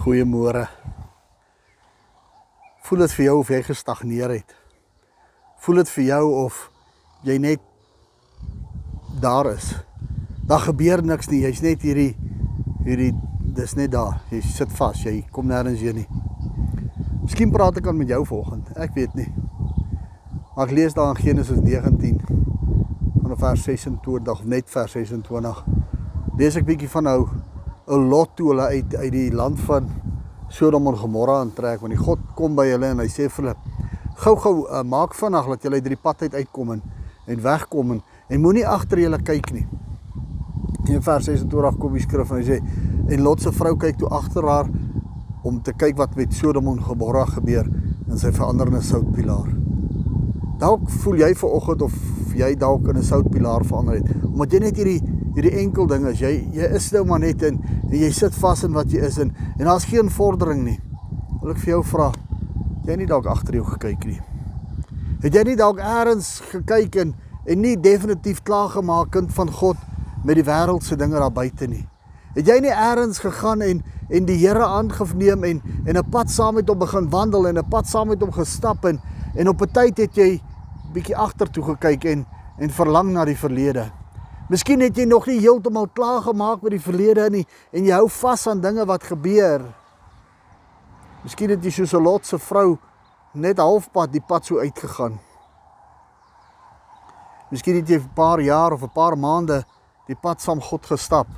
Goeiemôre. Voel dit vir jou of jy gestagneer het? Voel dit vir jou of jy net daar is? Daar gebeur niks nie. Jy's net hierdie hierdie dis net daar. Jy sit vas. Jy kom nêrens heen nie. Miskien praat ek aan met jou vanoggend. Ek weet nie. Maar ek lees daar in Genesis 19 vanaf vers 26 of net vers 26. Lees ek bietjie van nou 'n lot toe hulle uit uit die land van Sodom en Gomorra aantrek want die God kom by hulle en hy sê vir hulle gou-gou uh, maak vinnig dat julle uit die pad uit uitkom en en wegkom en, en moenie agter julle kyk nie. In vers 26 kom die skrif en hy sê en Lot se vrou kyk toe agter haar om te kyk wat met Sodom en Gomorra gebeur en sy verander in 'n soutpilaar. Dalk voel jy ver oggend of jy dalk in 'n soutpilaar verander het omdat jy net hierdie hierdie enkel ding is jy jy is nou maar net in en jy sit vas in wat jy is in en daar's geen vordering nie. Wil ek vir jou vra, jy nie dalk agter jou gekyk nie. Het jy nie dalk eers gekyk en en nie definitief klaar gemaak kind van God met die wêreldse dinge daar buite nie. Het jy nie eers gegaan en en die Here aangeneem en en 'n pad saam met hom begin wandel en 'n pad saam met hom gestap en en op 'n tyd het jy bietjie agtertoe gekyk en en verlang na die verlede. Miskien het jy nog nie heeltemal klaar gemaak met die verlede nie en jy hou vas aan dinge wat gebeur. Miskien het jy soos 'n Lot se vrou net halfpad die pad so uitgegaan. Miskien het jy 'n paar jaar of 'n paar maande die pad saam God gestap.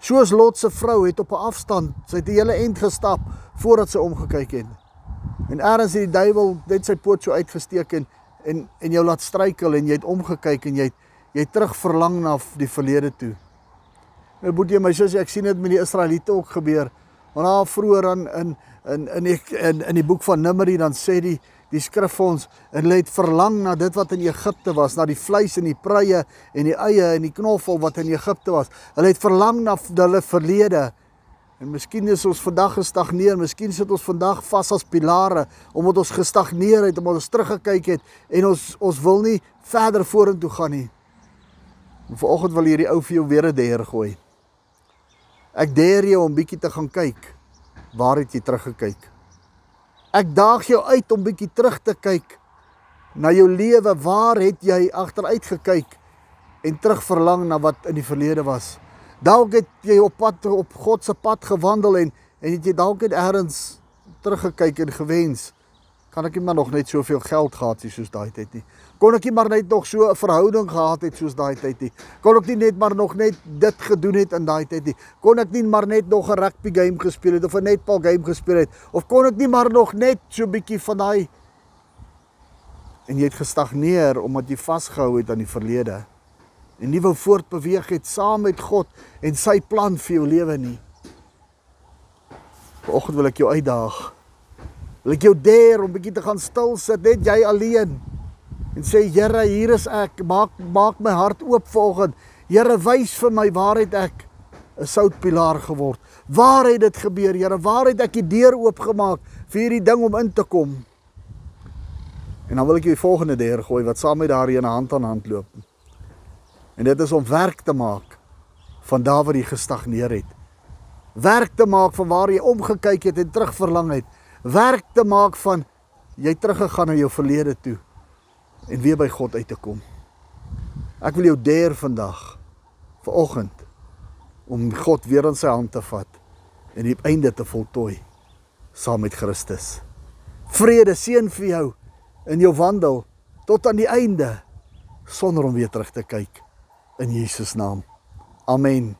Soos Lot se vrou het op 'n afstand, sy het 'n hele end gestap voordat sy omgekyk het. En eers het die duiwel net sy poot so uitgesteek en en en jou laat struikel en jy het omgekyk en jy het jy terug verlang na die verlede toe. My boetie en my sussie, ek sien dit met die Israeliete ook gebeur. Want daar vroeër aan in in in die in in die boek van Numeri dan sê die die skrif vir ons hulle het verlang na dit wat in Egipte was, na die vleis en die pruie en die eie en die knoffel wat in Egipte was. Hulle het verlang na hulle verlede. En miskien is ons vandag gestagneer, miskien sit ons vandag vas as pilare omdat ons gestagneer het, omdat ons teruggekyk het en ons ons wil nie verder vorentoe gaan nie. En vanoggend wil hierdie ou vir jou weer 'n deer gooi. Ek deer jou om bietjie te gaan kyk. Waar het jy teruggekyk? Ek daag jou uit om bietjie terug te kyk na jou lewe. Waar het jy agteruit gekyk en terug verlang na wat in die verlede was? Dalk het jy op pad op God se pad gewandel en en het jy dalk net eers teruggekyk en gewens kan ek nie maar nog net soveel geld gehad het soos daai tyd nie. Kon ek nie maar net nog so 'n verhouding gehad het soos daai tyd nie. Kon ek nie net maar nog net dit gedoen het in daai tyd nie. Kon ek nie maar net nog 'n rugby game gespeel het of 'n netbal game gespeel het of kon ek nie maar nog net so 'n bietjie van daai en jy het gestagneer omdat jy vasgehou het aan die verlede en nie wou voortbeweeg het saam met God en sy plan vir jou lewe nie. Vanoggend wil ek jou uitdaag Wil ek jou dare om bietjie te gaan stil sit net jy alleen en sê Here, hier is ek. Maak maak my hart oop vanoggend. Here, wys vir my waar het ek 'n soutpilaar geword? Waar het dit gebeur, Here? Waar het ek die deur oopgemaak vir hierdie ding om in te kom? En dan wil ek jou die volgende deur gooi wat saam met daardie in hand aan hand loop. En dit is om werk te maak van daar waar jy gestagneer het. Werk te maak van waar jy omgekyk het en terugverlang het werk te maak van jy teruggegaan na jou verlede toe en weer by God uit te kom. Ek wil jou dare vandag vir oggend om God weer in sy hand te vat en die einde te voltooi saam met Christus. Vrede seën vir jou in jou wandel tot aan die einde sonder om weer terug te kyk in Jesus naam. Amen.